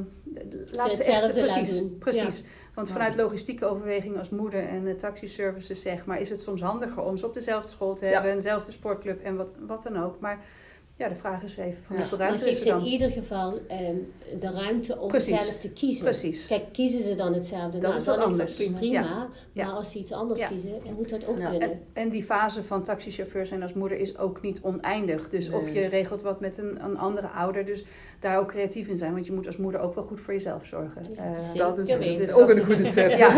laat ze echt precies, precies. Want vanuit logistieke overwegingen als moeder en uh, taxiservices zeg maar, is het soms handiger om ze op dezelfde school te Ja. hebben, dezelfde sportclub en wat, wat dan ook. Maar ja, de vraag is even van Ja. hoeveel Maar ruimte geef is ze er in dan? ieder geval ehm, de ruimte om Precies. zelf te kiezen. Precies. Kijk, kiezen ze dan hetzelfde? Dat nou, is dan is anders. dat prima. Ja. Ja. Maar als ze iets anders Ja. kiezen, dan moet dat ook Ja. kunnen. En, en die fase van taxichauffeur zijn als moeder is ook niet oneindig. Dus of je regelt wat met een, een andere ouder. Dus daar ook creatief in zijn. Want je moet als moeder ook wel goed voor jezelf zorgen. Ja, Eh, Dat is. Dus ook dat- een goede tip. Ja.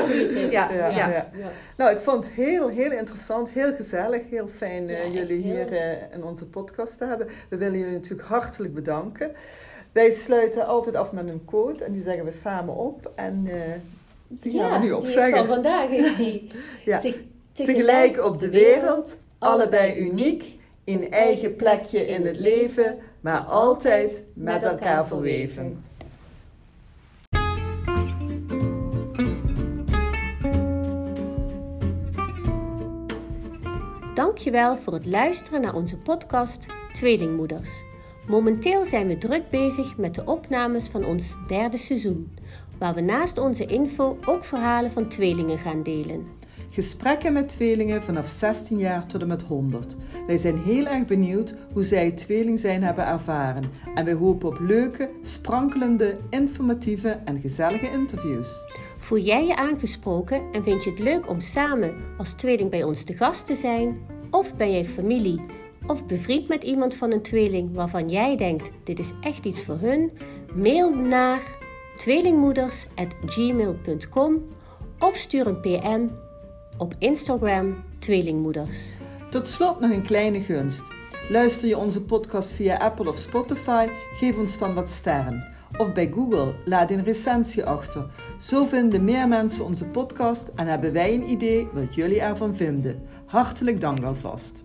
Goede tip. Ja, Ja, ja. ja. Nou, ik vond het heel, heel interessant, heel gezellig, heel fijn eh, jullie heel. hier eh, in onze podcast te hebben. We willen jullie natuurlijk hartelijk bedanken. Wij sluiten altijd af met een quote en die zeggen we samen op. En eh, die gaan Ja, we nu opzeggen. van vandaag is *laughs* die. Ja. Te- Tegelijk op de wereld, allebei uniek, in eigen plekje in het leven, maar altijd met elkaar verweven. Dankjewel voor het luisteren naar onze podcast Tweelingmoeders. Momenteel zijn we druk bezig met de opnames van ons derde seizoen, waar we naast onze info ook verhalen van tweelingen gaan delen. Gesprekken met tweelingen vanaf 16 jaar tot en met 100. Wij zijn heel erg benieuwd hoe zij het tweeling zijn hebben ervaren. En wij hopen op leuke, sprankelende, informatieve en gezellige interviews. Voel jij je aangesproken en vind je het leuk om samen als tweeling bij ons te gast te zijn? Of ben jij familie of bevriend met iemand van een tweeling waarvan jij denkt dit is echt iets voor hun? Mail naar tweelingmoeders@gmail.com of stuur een PM op Instagram Tweelingmoeders. Tot slot nog een kleine gunst. Luister je onze podcast via Apple of Spotify, geef ons dan wat sterren. Of bij Google, laat een recensie achter. Zo vinden meer mensen onze podcast en hebben wij een idee wat jullie ervan vinden. Hartelijk dank alvast.